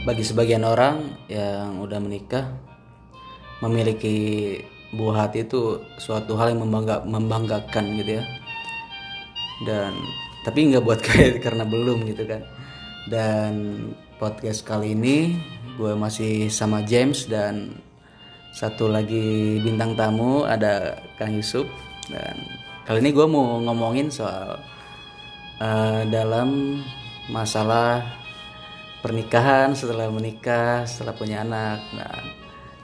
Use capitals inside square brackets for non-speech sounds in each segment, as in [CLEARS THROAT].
bagi sebagian orang yang udah menikah memiliki buah hati itu suatu hal yang membangga, membanggakan gitu ya. Dan tapi nggak buat [LAUGHS] kayak karena belum gitu kan. Dan podcast kali ini gue masih sama James dan satu lagi bintang tamu ada Kang Yusuf. Dan kali ini gue mau ngomongin soal eh, dalam masalah pernikahan setelah menikah setelah punya anak nah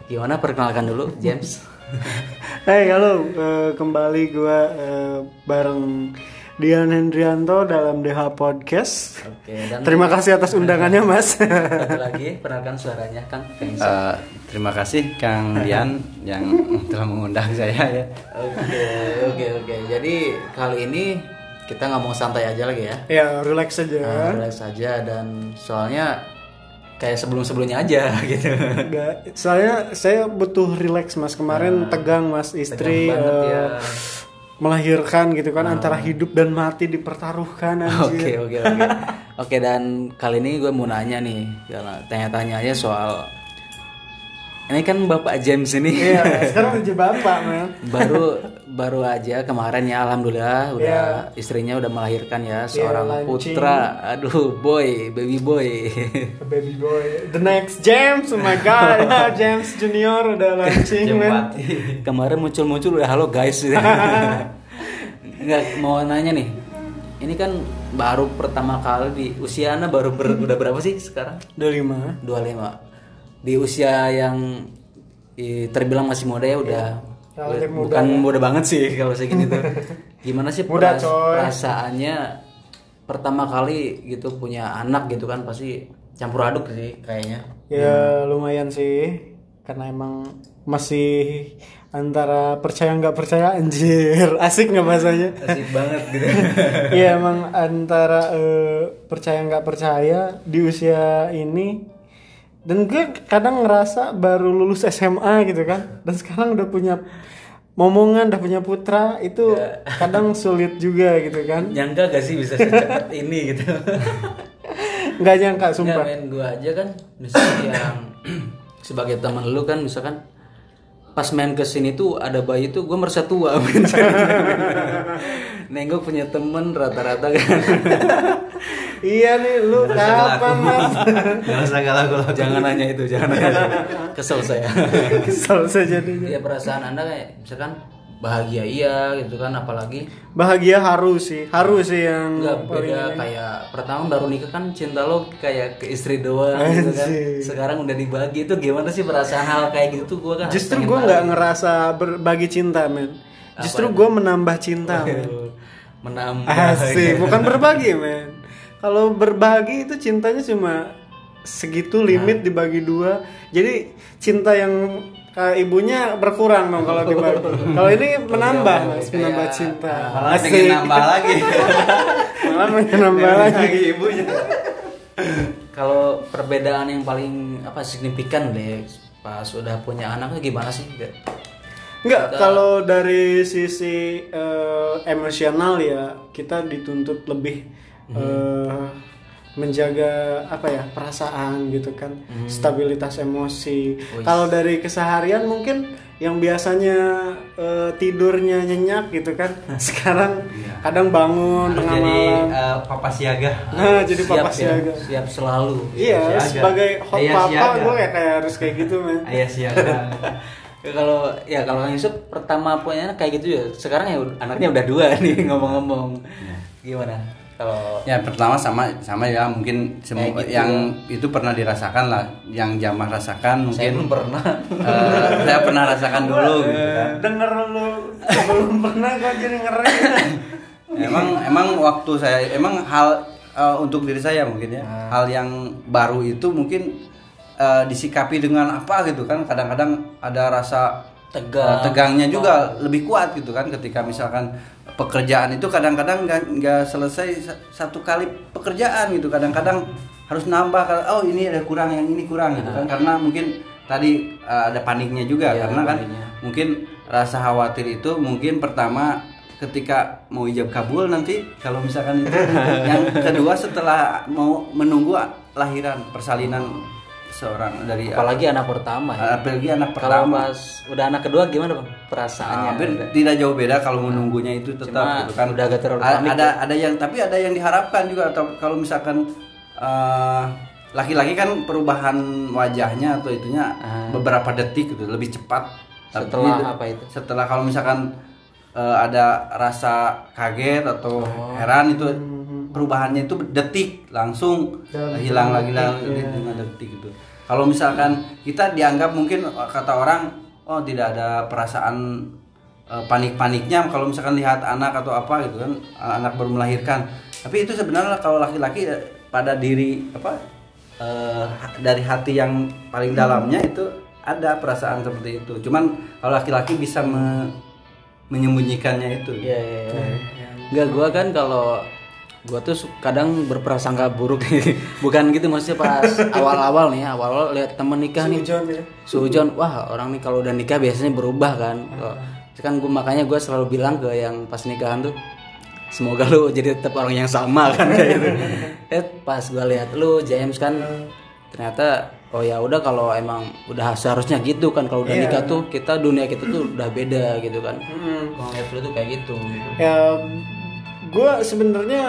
gimana perkenalkan dulu James [LAUGHS] Hai halo, Eh, kembali gua eh, bareng Dian Hendrianto dalam DH Podcast. oke dan Terima kasih atas [LAUGHS] undangannya Mas. satu lagi [LAUGHS] perkenalkan suaranya Kang Eh, terima kasih Kang Dian yang telah mengundang saya ya. Oke, oke, oke. Jadi kali ini kita ngomong santai aja lagi ya. ya relax saja. Nah, relax aja dan soalnya kayak sebelum-sebelumnya aja [LAUGHS] gitu. Nggak- Saya saya butuh relax Mas. Kemarin tegang Mas istri Tegang banget eh, ya. melahirkan gitu kan antara hidup dan mati dipertaruhkan [LAUGHS] Oke, anjir. oke, oke. Oke, dan kali ini gue mau nanya nih, tanya-tanya aja soal ini kan Bapak James ini Iya, sekarang [LAUGHS] udah bapak man. baru baru aja kemarin ya alhamdulillah udah istrinya udah melahirkan ya seorang launching. putra. Aduh, boy, baby boy. Baby boy, the next James, oh my god, [LAUGHS] ya, James Junior udah launching man. kemarin muncul-muncul udah halo guys [LAUGHS] nggak mau nanya nih ini kan baru pertama kali di usia anda baru ber- udah berapa sih sekarang Udah lima. 25 di usia yang i, terbilang masih muda ya udah. Relatif muda bukan muda banget sih kalau segini tuh. [LAUGHS] Gimana sih Muda, peras- coy. perasaannya pertama kali gitu punya anak gitu kan pasti campur aduk sih kayaknya. Ya lumayan sih. Karena emang masih antara percaya nggak percaya anjir. [LAUGHS] Asik nggak bahasanya? Asik banget gitu. [LAUGHS] Iya emang antara eh, percaya nggak percaya di usia ini dan gue kadang ngerasa baru lulus SMA gitu kan. Dan sekarang udah punya momongan udah punya putra itu kadang sulit juga gitu kan. Nyangka gak sih bisa secepat ini gitu? [LAUGHS] Nggak nyangka Nggak sumpah men gue aja kan. Misalnya yang [CLEARS THROAT] sebagai teman lu kan misalkan pas main ke sini tuh ada bayi tuh gue merasa tua. [LAUGHS] Nengok punya temen rata-rata kan. [LAUGHS] Iya nih lu kapan mas? Gak usah lagu. Jangan nanya itu, jangan nanya. Itu. Kesel saya. [LAUGHS] Kesel saya jadinya. Ya perasaan anda kayak misalkan bahagia iya gitu kan apalagi bahagia harus sih harus sih yang nggak beda ini. kayak pertama baru nikah kan cinta lo kayak ke istri doang gitu kan. Sekarang udah dibagi itu gimana sih perasaan hal kayak gitu tuh gue kan justru gue nggak ngerasa berbagi cinta men. Justru gue menambah cinta men. Menambah. Asik [LAUGHS] bukan berbagi men. Kalau berbagi itu cintanya cuma segitu limit dibagi dua. Jadi cinta yang ke ibunya berkurang dong kalau dibagi [LAUGHS] kalau ini menambah mas menambah cinta. Malah pengen nambah lagi. [LAUGHS] malah menambah lagi lagi. ibunya. kalau perbedaan yang paling apa signifikan deh pas udah punya anak tuh gimana sih? Enggak, kalau dari sisi eh, emosional ya kita dituntut lebih eh, menjaga apa ya perasaan gitu kan, stabilitas emosi. Kalau dari keseharian mungkin yang biasanya eh, tidurnya nyenyak gitu kan, [LAUGHS] sekarang kadang bangun Harus tengah jadi malam. eh, papa siaga. Nah, jadi papa ya, siaga. siap selalu Iya, siaga. sebagai hot Ayah papa siaga. gue kayak, kayak harus kayak gitu men. Ayah siaga. Ya, [LAUGHS] kalau ya kalau Kang Yusuf pertama punya anak kayak gitu ya sekarang ya anaknya udah dua nih [LAUGHS] ngomong-ngomong gimana kalau Ya pertama sama sama ya mungkin semua gitu yang itu pernah dirasakan lah, yang Jamah rasakan saya mungkin. belum pernah. Eh, saya pernah rasakan dulu gitu kan. Denger lu sebelum pernah gue jadi ngeri. [LAUGHS] Emang emang waktu saya emang hal eh, untuk diri saya mungkin ya. Hal yang baru itu mungkin eh, disikapi dengan apa gitu kan. Kadang-kadang ada rasa Tegang. eh, tegangnya juga lebih kuat gitu kan ketika misalkan pekerjaan itu kadang-kadang nggak selesai sa- satu kali pekerjaan gitu. Kadang-kadang harus nambah oh ini ada kurang yang ini kurang gitu kan. Karena mungkin tadi uh, ada paniknya juga. Iya, karena kan paniknya. mungkin rasa khawatir itu mungkin pertama ketika mau ijab kabul nanti kalau misalkan itu. [LAUGHS] Yang kedua setelah mau menunggu lahiran persalinan seorang dari apalagi anak pertama ya. apalagi anak Kalau pertama pas udah anak kedua gimana bang perasaannya? hampir tidak jauh beda kalau menunggunya itu tetap Cuma gitu kan udah agak terlalu panik ada ada yang tapi ada yang diharapkan juga atau kalau misalkan eh, laki-laki kan perubahan wajahnya atau itunya Ah. beberapa detik gitu lebih cepat Tapi Setelah ini- apa itu? setelah kalau misalkan eh, ada rasa kaget atau Oh. heran itu perubahannya itu detik langsung Dalam hilang lagi ya. dengan detik gitu kalau misalkan kita dianggap mungkin eh, kata orang oh tidak ada perasaan eh, panik-paniknya kalau misalkan lihat anak atau apa gitu kan anak baru melahirkan tapi itu sebenarnya kalau laki-laki eh, pada diri apa eh, dari hati yang paling dalamnya itu ada perasaan seperti itu cuman kalau laki-laki bisa me- menyembunyikannya itu Iya iya. iya. Enggak gua kan kalau gua tuh kadang berprasangka buruk [LAUGHS] bukan gitu maksudnya pas awal-awal nih awal-awal lihat temen nikah nih. John ya. Sujon wah orang nih kalau udah nikah biasanya berubah kan. Kalau- kan gue makanya gue selalu bilang ke yang pas nikahan tuh semoga lu jadi tetap orang yang sama [LAUGHS] kan kayak gitu. Eh pas gue lihat lu James kan ternyata oh ya udah kalau emang udah seharusnya gitu kan kalau udah nikah tuh kita dunia kita tuh udah beda gitu kan. Kalau ngeliat lu tuh kayak gitu gitu. Ya gue sebenarnya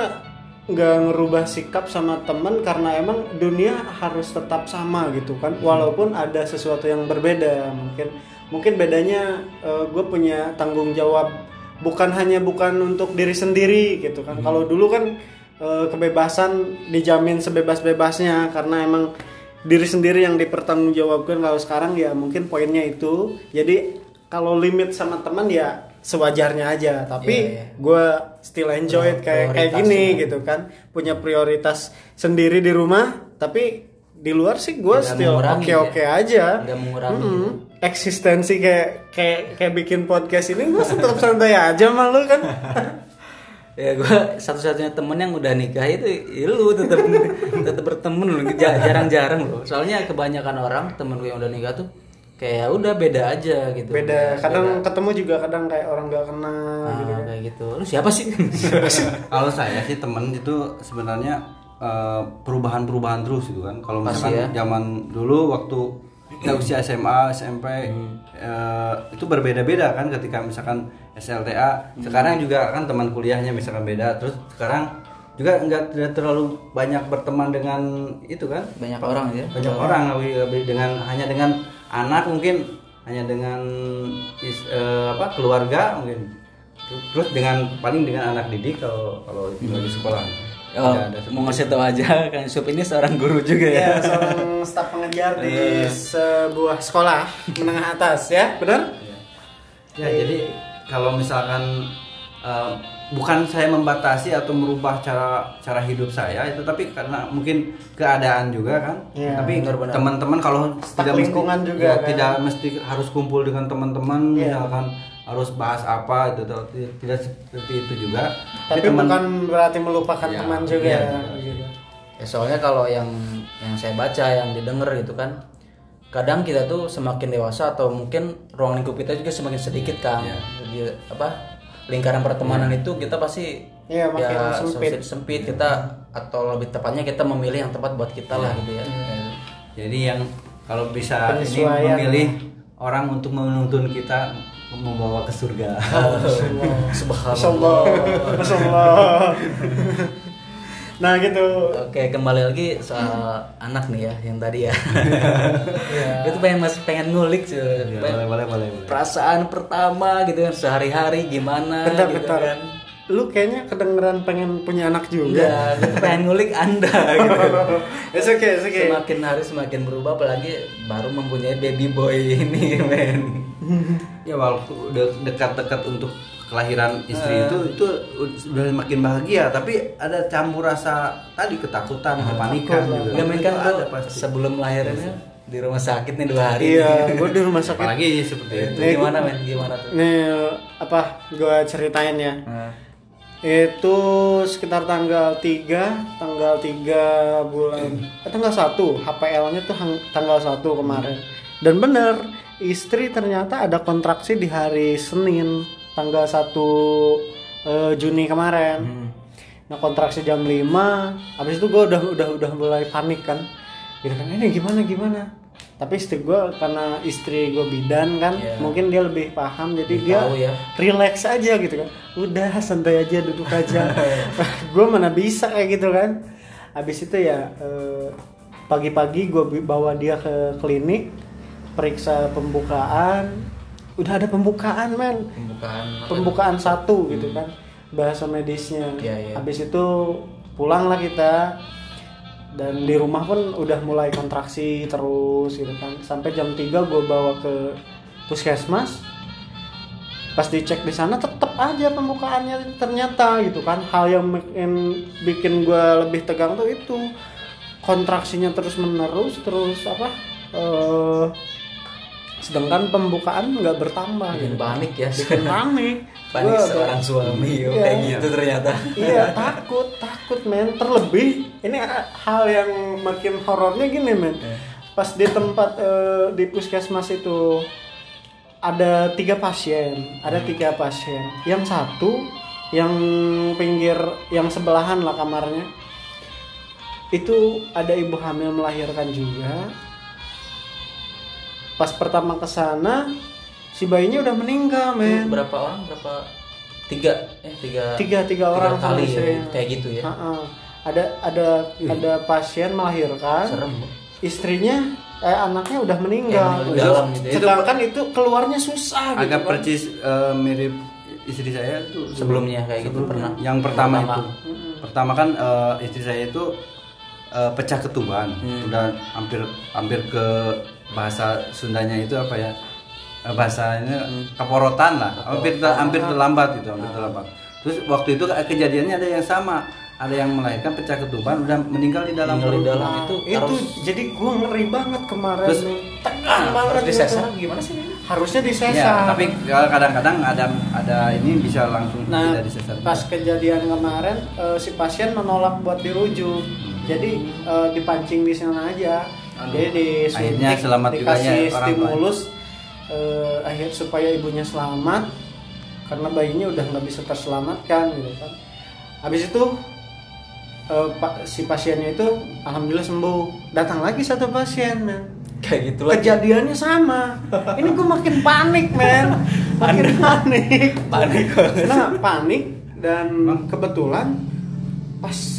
nggak ngerubah sikap sama temen karena emang dunia harus tetap sama gitu kan. Walaupun ada sesuatu yang berbeda mungkin. Mungkin bedanya gue punya tanggung jawab bukan hanya bukan untuk diri sendiri gitu kan. Kalau dulu kan eh, kebebasan dijamin sebebas-bebasnya karena emang diri sendiri yang dipertanggungjawabkan. Kalau sekarang ya mungkin poinnya itu. Jadi kalau limit sama teman ya sewajarnya aja tapi Iya, iya. gue still enjoy it kayak kayak gini gitu kan. Punya prioritas sendiri di rumah tapi di luar sih gue still oke oke aja. Nggak mengurangi. Mm-mm. eksistensi kayak kayak kayak bikin podcast ini gue tetap [LAUGHS] santai aja malu kan. [LAUGHS] Ya gue satu-satunya temen yang udah nikah itu ya lu tetap [LAUGHS] tetap berteman lu. Jarang-jarang loh. Soalnya kebanyakan orang temen gue yang udah nikah tuh kayak ya udah beda aja gitu. Beda. Kadang ketemu juga kadang kayak orang gak kenal Nah, gitu kan. kayak gitu. Lu [LAUGHS] siapa sih? Kalau saya sih temen itu sebenarnya eh, perubahan-perubahan terus gitu kan. Kalau misalkan zaman dulu waktu kita usia SMA, SMP eh, itu berbeda-beda kan ketika misalkan SLTA. Sekarang juga kan teman kuliahnya misalkan beda. Terus sekarang juga nggak tidak terlalu banyak berteman dengan itu kan. Banyak orang ya. Banyak orang dengan hanya dengan anak mungkin hanya dengan is- eh, apa keluarga mungkin. Terus dengan paling dengan anak didik kalau kalau tinggal di sekolah. Oh, Tidak ada mau ngasih tau aja kan Sup ini seorang guru juga ya. ya seorang staf pengajar di sebuah sekolah menengah atas ya benar? Ya jadi kalau misalkan eh, bukan saya membatasi atau merubah cara cara hidup saya itu tapi karena mungkin keadaan juga kan Iya, tapi teman-teman kalau tidak mesti lingkungan juga, ya, kan? tidak mesti harus kumpul dengan teman-teman Iya. misalkan harus bahas apa itu tidak seperti itu juga tapi teman- bukan berarti melupakan Ya, teman juga iya. gitu. Ya, soalnya kalau yang yang saya baca yang didengar gitu kan kadang kita tuh semakin dewasa atau mungkin ruang lingkup kita juga semakin sedikit kan Iya. jadi apa lingkaran pertemanan itu kita pasti Iya, makin sempit. sempit sempit kita atau lebih tepatnya kita memilih yang tepat buat kita lah gitu ya. Jadi yang kalau bisa ini memilih orang untuk menuntun kita membawa ke surga. Subhanallah. Masya Allah. [LAUGHS] nah gitu. Oke kembali lagi soal anak nih ya yang tadi ya. [LAUGHS] itu pengen masih pengen ngulik cuy. Ya, Pengen- boleh boleh boleh boleh. Perasaan pertama gitu kan sehari-hari gimana Bentar, gitu bentar. kan. Lu kayaknya kedengeran pengen punya anak juga. Gitu, pengen ngulik Anda [LAUGHS] gitu. It's okay, it's okay. Semakin hari semakin berubah apalagi baru mempunyai baby boy ini [LAUGHS] men. ya walaupun udah dekat-dekat untuk kelahiran istri itu itu sudah makin bahagia tapi ada campur rasa tadi ketakutan kepanikan juga main kan ada pasti sebelum lahirannya di rumah sakit nih dua hari. Iya, gue di rumah sakit. apalagi seperti itu Itu gimana men? Gimana tuh? Nih apa? Gue ceritain ya. Nah, Itu sekitar tanggal 3 Tanggal 3 bulan eh, Tanggal 1 HPL-nya tuh hang- tanggal 1 kemarin Dan bener Istri ternyata ada kontraksi di hari Senin Tanggal 1 eh, Juni kemarin. Nah kontraksi jam 5 Habis itu gue udah udah udah mulai panik kan. Gitu kan ini gimana gimana? Tapi istri gue karena istri gue bidan kan Iya. mungkin dia lebih paham jadi dia tahu ya. relax aja gitu kan. Udah santai aja duduk aja. [LAUGHS] [LAUGHS] Gue mana bisa kayak gitu kan. Habis itu ya eh, pagi-pagi gue bawa dia ke klinik periksa pembukaan udah ada pembukaan men. Pembukaan apa? pembukaan satu gitu kan bahasa medisnya. Iya, iya. habis itu pulanglah kita. Dan di rumah pun udah mulai kontraksi terus gitu kan. Sampai jam 3 gue bawa ke puskesmas. Pas dicek di sana tetap aja pembukaannya ternyata gitu kan. Hal yang bikin bikin gue lebih tegang tuh itu. Kontraksinya terus menerus terus apa eh sedangkan pembukaan nggak bertambah bikin gitu. panik ya. Bikin panik. [LAUGHS] Panik Gua seorang suami oh, Iya. kayak gitu ternyata. Iya [LAUGHS] takut takut men. Terlebih ini hal yang makin horornya gini men. Pas di tempat eh, di puskesmas itu ada tiga pasien ada tiga pasien. Yang satu yang pinggir yang sebelahan lah kamarnya itu ada ibu hamil melahirkan juga pas pertama ke sana si bayinya udah meninggal men. berapa orang? Berapa? Tiga? Eh tiga tiga tiga orang kali ya, kayak gitu ya. Ha-ha. ada ada ada pasien melahirkan. Serem istrinya eh anaknya udah meninggal. Ya, dalam gitu sedangkan itu keluarnya susah gitu agak kan. percis eh, mirip istri saya tuh sebelumnya kayak gitu pernah. Yang pertama, Pertama. itu pertama kan eh, istri saya itu eh, pecah ketuban. Hmm. udah hampir hampir ke bahasa Sundanya itu apa ya Eh, bahasanya Hmm. keporotan lah hampir ter- hampir terlambat gitu hampir terlambat terus waktu itu kejadiannya ada yang sama ada yang melahirkan pecah ketuban udah meninggal di dalam Meninggal di perut. dalam. Nah, itu itu, harus jadi gua ngeri banget kemarin Terus- nih. tegang banget gitu. disesar gimana sih harusnya disesar Ya, tapi kalau kadang-kadang ada ada ini bisa langsung Nah, tidak disesar. pas kejadian kemarin eh, si pasien menolak buat dirujuk. Jadi eh, dipancing di sana aja. Jadi disuntik, Akhirnya selamat juga ya stimulus eh, akhir supaya ibunya selamat karena bayinya udah nggak bisa terselamatkan gitu kan. Habis itu eh, si pasiennya itu alhamdulillah sembuh. Datang lagi satu pasien, men. kayak gitu lah Kejadiannya sama. Ini gue makin panik, men. Makin panik. panik Nah, panik dan kebetulan pas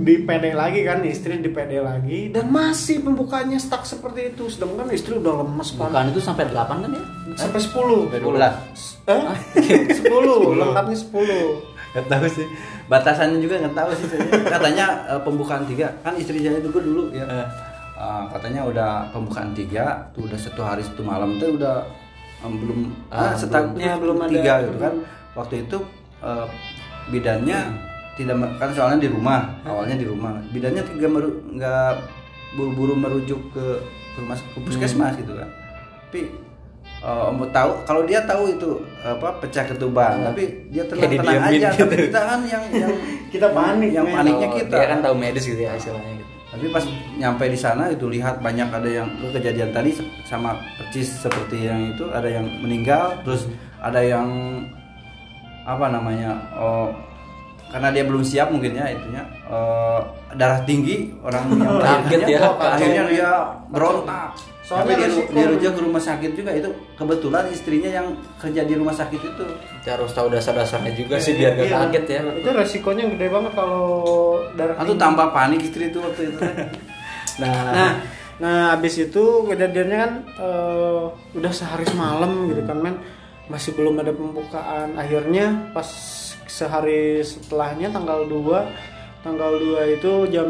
di PD lagi kan istri di PD lagi dan masih pembukaannya stuck seperti itu sedangkan istri udah lemes banget bukan itu sampai 8 kan ya sampai 10 12. eh? [LAUGHS] 10 lengkapnya 10 Gak tahu sih. Batasannya juga nggak tahu sih saya. Katanya eh, pembukaan tiga kan istri saya juga dulu ya. Eh. Eh, katanya udah pembukaan tiga, tuh udah satu hari satu malam tuh udah belum ah, Ya, belum ada. tiga gitu kan. Waktu itu eh, bidannya tidak kan soalnya di rumah awalnya di rumah. Bidannya tiga meru- nggak buru-buru merujuk ke ke rumah ke puskesmas gitu kan. Tapi eh, om tahu kalau dia tahu itu apa pecah ketuban tapi dia tenang Kayak tenang didiamin aja. gitu. tapi kita kan yang yang [LAUGHS] Kita panik, yang paniknya Oh, kita. dia kan tahu medis gitu ya istilahnya gitu. Tapi pas nyampe di sana itu lihat banyak ada yang kejadian tadi sama percis seperti yang itu ada yang meninggal terus ada yang apa namanya oh karena dia belum siap mungkin ya itunya eh, darah tinggi orang yang [LAUGHS] Kaget ya. akhirnya dia berontak Soalnya Tapi dia, resiko- dia rujuk ke rumah sakit juga itu kebetulan istrinya yang kerja di rumah sakit itu kita harus tahu dasar-dasarnya juga sih biar gak Iya. kaget ya itu resikonya gede banget kalau darah atau tinggi. tambah panik istri itu waktu itu [LAUGHS] nah, Nah, nah abis itu kejadiannya kan eh, udah sehari semalam gitu kan men masih belum ada pembukaan. Akhirnya pas sehari setelahnya tanggal 2 tanggal 2 itu jam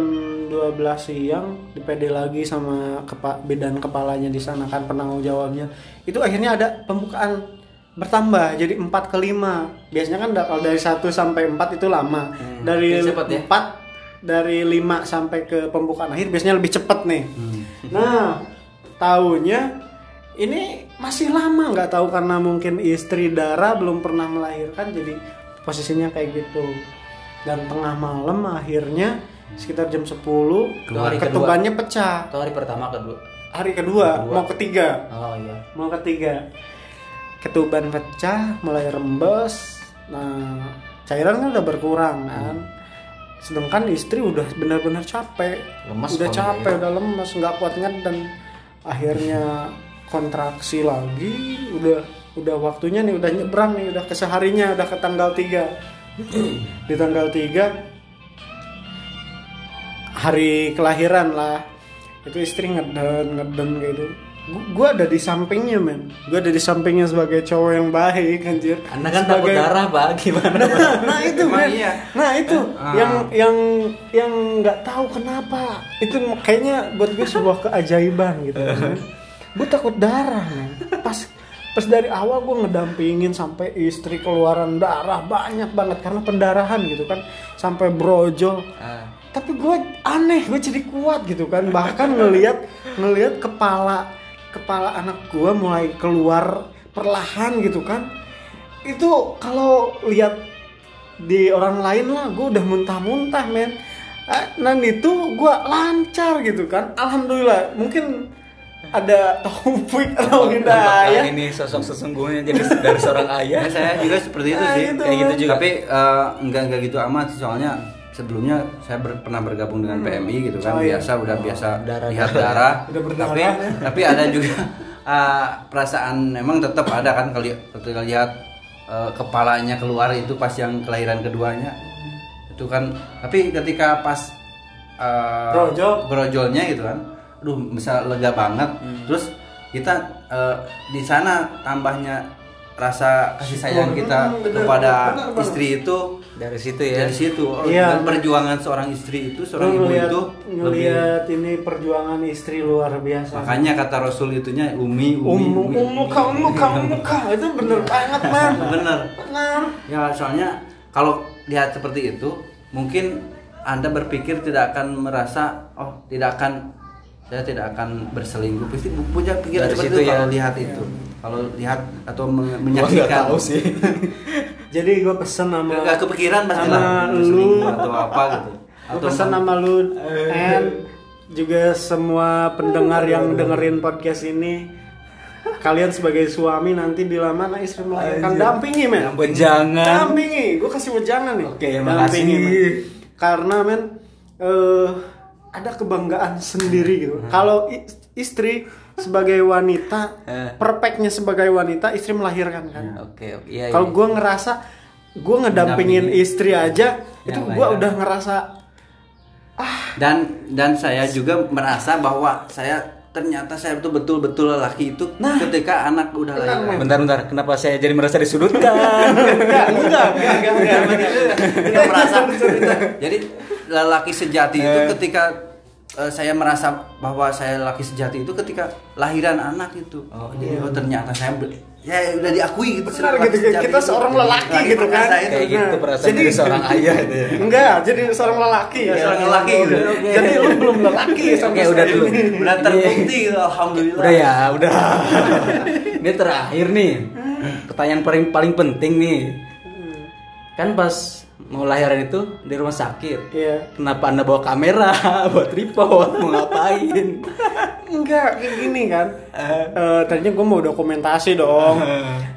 12 siang di PD lagi sama kepa, bidan kepalanya di sana kan penanggung jawabnya. Itu akhirnya ada pembukaan bertambah jadi 4 ke 5. Biasanya kan kalau dari 1 sampai 4 itu lama. Dari Ini cepet ya? 4 dari 5 sampai ke pembukaan akhir biasanya lebih cepet nih. Nah, tahunya ini masih lama nggak tahu karena mungkin istri Dara belum pernah melahirkan jadi posisinya kayak gitu. Dan tengah malam akhirnya sekitar jam 10 Hari kedua. ketubannya pecah. hari pertama kedua Hari kedua, Kedua. mau ketiga. oh iya Mau ketiga. Ketuban pecah, mulai rembes. Nah, cairan kan udah berkurang kan. sedangkan istri udah benar-benar capek Lemes udah capek udah lemes nggak kuat ngeden akhirnya [LAUGHS] kontraksi lagi udah udah waktunya nih udah nyebrang nih udah ke seharinya udah ke tanggal 3 [CLEARS THROAT] di tanggal 3 hari kelahiran lah. Itu istri ngeden ngeden gitu. Gue ada di sampingnya men. Gue ada di sampingnya sebagai cowok yang baik anjir. Anda kan takut Sebagai- darah pak. Gimana nah, nah itu Emang men. iya. nah itu. Ah. yang yang yang nggak tahu kenapa. Itu kayaknya buat gue sebuah keajaiban gitu gue takut darah men pas dari awal gue ngedampingin sampai istri keluaran darah banyak banget karena pendarahan gitu kan sampai brojol. Ah. tapi gue aneh gue jadi kuat gitu kan. Bahkan ngelihat ngelihat kepala kepala anak gue mulai keluar perlahan gitu kan. Itu kalau lihat di orang lain lah gue udah muntah-muntah men. Ah, dan itu gue lancar gitu kan. Alhamdulillah mungkin ada taufik atau hidayah ini sosok sesungguhnya jadi dari seorang ayah Ya, saya juga seperti itu Nah, sih. itu, kayak gitu juga. Tapi eh, enggak enggak gitu amat soalnya sebelumnya saya ber- pernah bergabung dengan PMI gitu kan Oh, iya. biasa udah biasa darah- lihat darah. [LAUGHS] Udah berdarah, tapi ya. tapi ada juga [LAUGHS] eh, perasaan memang tetap ada kan kalau ketika lihat eh, kepalanya keluar itu pas yang kelahiran keduanya itu kan tapi ketika pas eh, Brojol. brojolnya gitu kan aduh bisa lega banget Hmm. terus kita eh, di sana tambahnya rasa kasih sayang kita Hmm, bener, kepada bener, bener. istri itu dari situ ya dari situ oh, Iya. dan perjuangan seorang istri itu seorang Lu ibu ngeliat, itu lebih ngeliat ini perjuangan istri luar biasa makanya kata Rasul itunya umi umi Umu, umu, kamu, kamu, kamu [LAUGHS] itu bener banget man. [LAUGHS] bener Bener. ya soalnya kalau lihat seperti itu mungkin anda berpikir tidak akan merasa oh tidak akan saya tidak akan berselingkuh. Pasti punya pikiran Dari seperti itu ya. kalau lihat itu. Kalau lihat atau menyaksikan. tahu sih. [LAUGHS] Jadi gue pesen sama nggak kepikiran pasti sama lah. Lu. atau apa gitu. Gue pesen sama lu and juga semua pendengar yang dengerin podcast ini. Kalian sebagai suami nanti bila mana istri melahirkan dampingi men. Jangan. dampingi. Gue kasih wejangan nih. Oke, makasih. men. karena men eh, ada kebanggaan sendiri gitu. Kalau istri sebagai wanita Eh. perfectnya sebagai wanita istri melahirkan kan? Oke oke. Iya, kalau iya. gue ngerasa gue ngedampingin istri aja itu gue udah ngerasa dan dan saya juga merasa bahwa saya ternyata saya betul betul betul lelaki itu ketika anak udah lahir. Bentar bentar. Kenapa saya jadi merasa disudutkan? [LAUGHS] Enggak enggak enggak enggak enggak. Kita merasa jadi lelaki sejati itu ketika eh, saya merasa bahwa saya lelaki sejati itu ketika lahiran anak itu. Oh, jadi oh, ternyata saya ya udah diakui gitu Benar gitu, sejati kita itu. seorang lelaki Lelaki gitu kan. itu. kayak gitu Nah, perasaan jadi- dari seorang ayah itu ya. Enggak jadi seorang lelaki Ya, seorang lelaki. Gitu. jadi lu belum lelaki sampai udah dulu. udah terbukti gitu, alhamdulillah. Udah ya udah. [LAUGHS] Ini terakhir nih. Pertanyaan paling paling penting nih. Kan pas mau lahiran itu di rumah sakit. Iya. kenapa anda bawa kamera? [LAUGHS] Buat tripod mau ngapain? [LAUGHS] Enggak, kayak gini kan. Eh, tadinya gue mau dokumentasi dong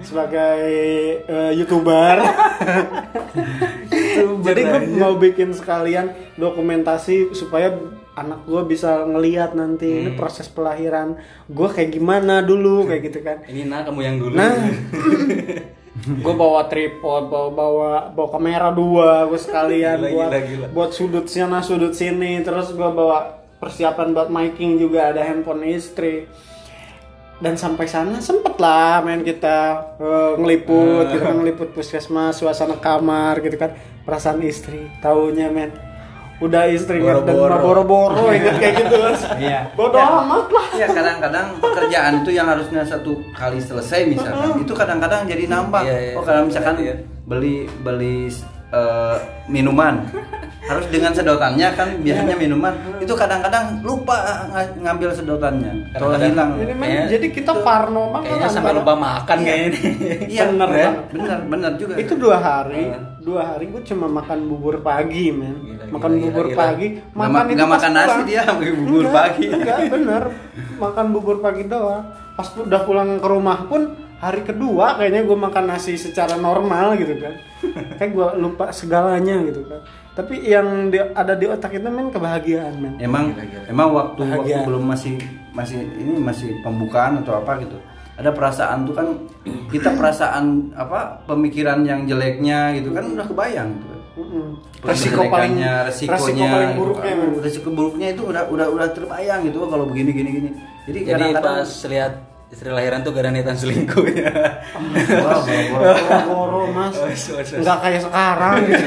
sebagai eh, youtuber. [LAUGHS] Jadi gue mau bikin sekalian dokumentasi supaya anak gue bisa ngeliat nanti ini proses pelahiran gue kayak gimana dulu kayak gitu kan. ini nah kamu yang dulu. Nah, gue bawa tripod, bawa bawa bawa kamera dua, gue sekalian Gila, buat gila, gila. buat sudut sana sudut sini, terus gue bawa persiapan buat miking juga ada handphone istri. Dan sampai sana sempet lah main kita eh, ngeliput, gitu kan ngeliput puskesmas, suasana kamar gitu kan, perasaan istri, taunya men udah istri dan Boro-boro. boro-boro ingat kayak gitu kan. Iya. Bodoh amat lah. Ya kadang-kadang pekerjaan itu yang harusnya satu kali selesai misalkan itu kadang-kadang jadi nambah. Iya, iya. Oh kalau misalkan Iya. beli beli eh, minuman harus dengan sedotannya kan biasanya minuman itu kadang-kadang lupa ng- ngambil sedotannya kalau hilang. Ini men, Kayaknya- jadi kita parno banget kayaknya sampai antara- lupa makan kayaknya ini Iya Bener, Bang. bener, bener juga. itu dua hari Ah. Dua hari gue cuma makan bubur pagi men. Gila, makan gila, bubur gila, pagi Nggak ma- itu nggak makan nasi pulang. dia, bubur Enggak, pagi. enggak bener. Makan bubur pagi doang. Pas udah pulang ke rumah pun hari kedua kayaknya gue makan nasi secara normal gitu kan. [LAUGHS] Kayak gue lupa segalanya gitu kan. Tapi yang di- ada di otak itu men kebahagiaan men. Emang emang waktu waktu belum masih masih ini masih pembukaan atau apa gitu. Ada perasaan tuh kan kita [CLEARS THROAT] perasaan apa pemikiran yang jeleknya gitu kan udah kebayang gitu. Mm-mm. resiko paling resikonya, resiko paling gitu. buruknya Aduh, men. resiko buruknya itu udah udah udah terbayang gitu oh, kalau begini gini gini. Jadi, Jadi kadang-kadang pas lihat istri lahiran tuh niatan selingkuh ya. Wah, boro-boro. Boro mas nggak kayak sekarang [LAUGHS] gitu.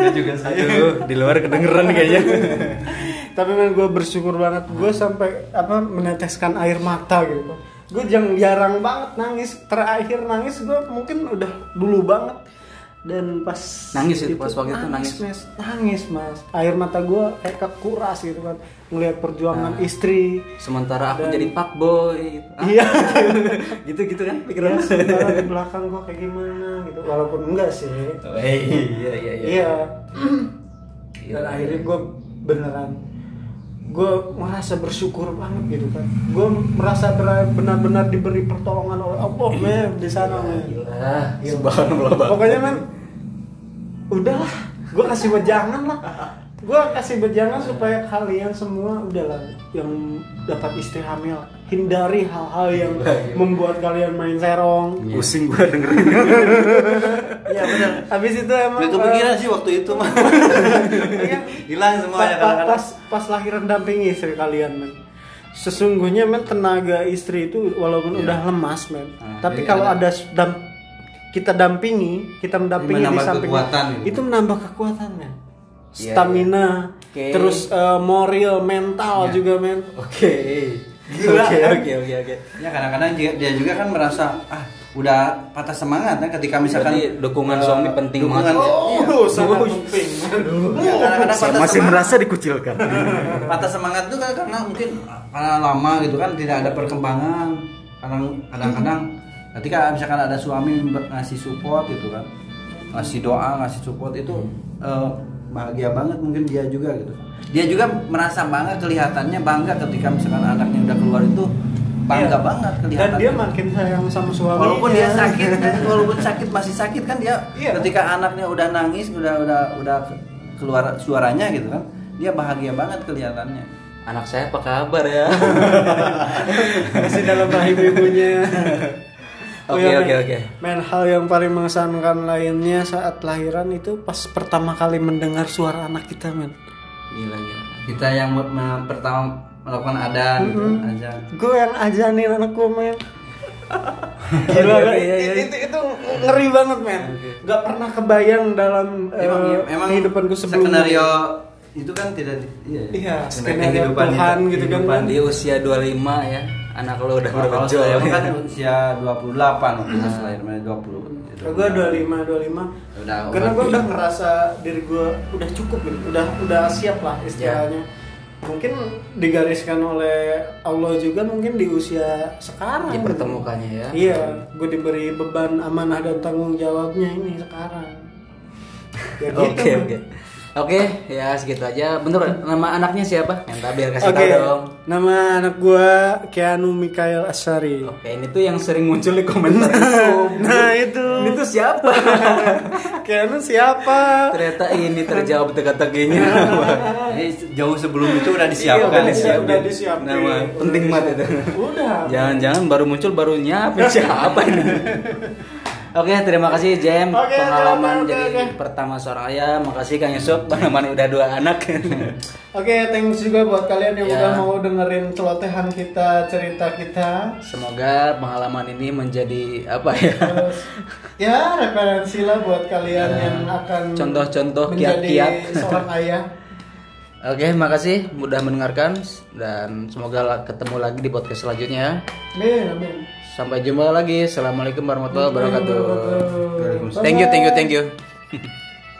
Dia juga Aduh, di luar kedengeran kayaknya. [LAUGHS] tapi men gue bersyukur banget. Gue sampai apa meneteskan air mata gitu. Gue jarang jarang banget nangis. Terakhir nangis gue mungkin udah dulu banget. Dan pas Nangis itu, pas waktu itu nangis? mas nangis mas. Air mata gue kayak kekuras gitu kan. Ngelihat perjuangan istri. Sementara aku jadi pak boy. [LAUGHS] iya. [LAUGHS] Gitu gitu kan ya, pikiran. sementara di [LAUGHS] belakang gue kayak gimana gitu. Walaupun enggak sih. Iya iya iya. iya. Dan akhirnya gue beneran gue merasa bersyukur banget gitu kan. Gue merasa benar-benar diberi pertolongan oleh Allah men di sana men. Subhanallah bang. pokoknya men udahlah. Gue kasih wejangan lah gue kasih wejangan supaya kalian semua udahlah yang dapat istri hamil hindari hal-hal yang membuat kalian main serong Pusing gua dengerin. ya benar habis itu emang Gak kepikiran sih waktu itu mah. Iya. Hilang semuanya Pa- pa- kadang-kadang. pas pas lahiran dampingi istri kalian men sesungguhnya men tenaga istri itu walaupun udah lemas men Ah, tapi kalau ada- ada dam- kita dampingi kita mendampingi di menambah samping kekuatan gitu. itu menambah kekuatan Iya, stamina Oke. terus eh, moral mental Iya. juga men Oke. Gila, Oke oke oke oke. Ya kadang-kadang dia, dia juga kan merasa ah udah patah semangat kan ketika misalkan Berarti dukungan eh, suami penting dukungan, banget ya? Iya. oh sangat penting kadang-kadang patah semangat, merasa dikucilkan. [LAUGHS] patah semangat itu kan karena mungkin karena lama gitu kan tidak ada perkembangan. Kadang kadang-kadang ketika misalkan ada suami ngasih support gitu kan. Ngasih doa, ngasih support itu eh, bahagia banget mungkin dia juga gitu. Dia juga merasa bangga kelihatannya bangga ketika misalkan anaknya udah keluar itu bangga Iya. banget dan kelihatan. dia makin sayang sama suaminya walaupun dia sakit kan [LAUGHS] walaupun sakit masih sakit kan dia Iya. ketika anaknya udah nangis udah udah udah keluar suaranya gitu kan dia bahagia banget kelihatannya Anak saya apa kabar ya? [LAUGHS] masih dalam rahim ibunya [LAUGHS] Oke, oke, oke. Men hal yang paling mengesankan lainnya saat lahiran itu pas pertama kali mendengar suara anak kita men. Gila gila. kita yang pertama melakukan adan gitu aja Gue yang ajanin anak gue men. [LAUGHS] Gila kan? Iya, iya, iya. Itu, itu ngeri banget men. Gak pernah kebayang dalam emang eh, emang kehidupan gue sebelumnya. skenario itu kan tidak iya, Iya, skenario skenario Tuhan gitu kan, kehidupan. kan. Di usia 25 ya, anak lo udah berjual. saya kan usia 28 waktu itu lahirnya 20 Kalau gue 25, 25 Udah, Karena gue udah ngerasa diri gue udah cukup gitu Udah udah siap lah istilahnya. Mungkin digariskan oleh Allah juga mungkin di usia sekarang. Dipertemukannya ya. Iya, gue diberi beban amanah dan tanggung jawabnya ini sekarang. Ya gitu Oke men. Oke. Oke, ya segitu aja. Bentar, nama anaknya siapa? Yang tak biar kasih Oke, tahu dong. nama anak gue Keanu Mikael Asari Oke, ini tuh yang sering muncul di komentar YouTube. [LAUGHS] Nah itu Ini tuh siapa? [LAUGHS] Keanu siapa? Ternyata ini terjawab teka-tekinya. [LAUGHS] Ini jauh sebelum itu udah Iya, disiapkan udah ya. disiapin. Udah disiapin. Nama Udah penting banget itu. Udah Jangan-jangan baru muncul baru nyiapin siapa ini? Oke, terima kasih Jem Oke, pengalaman oke, oke, jadi pertama seorang ayah. Makasih Kang Yusuf pengalaman udah dua anak. [LAUGHS] Oke, thanks juga buat kalian yang Ya. udah mau dengerin celotehan kita, cerita kita. Semoga pengalaman ini menjadi apa ya? Terus ya referensi lah buat kalian Ya. yang akan Contoh-contoh kiat-kiat. seorang [LAUGHS] ayah. Oke, makasih mudah mendengarkan dan semoga ketemu lagi di podcast selanjutnya. Amin, amin. Sampai jumpa lagi. Assalamualaikum warahmatullahi wabarakatuh. Thank you, thank you, thank you. [LAUGHS]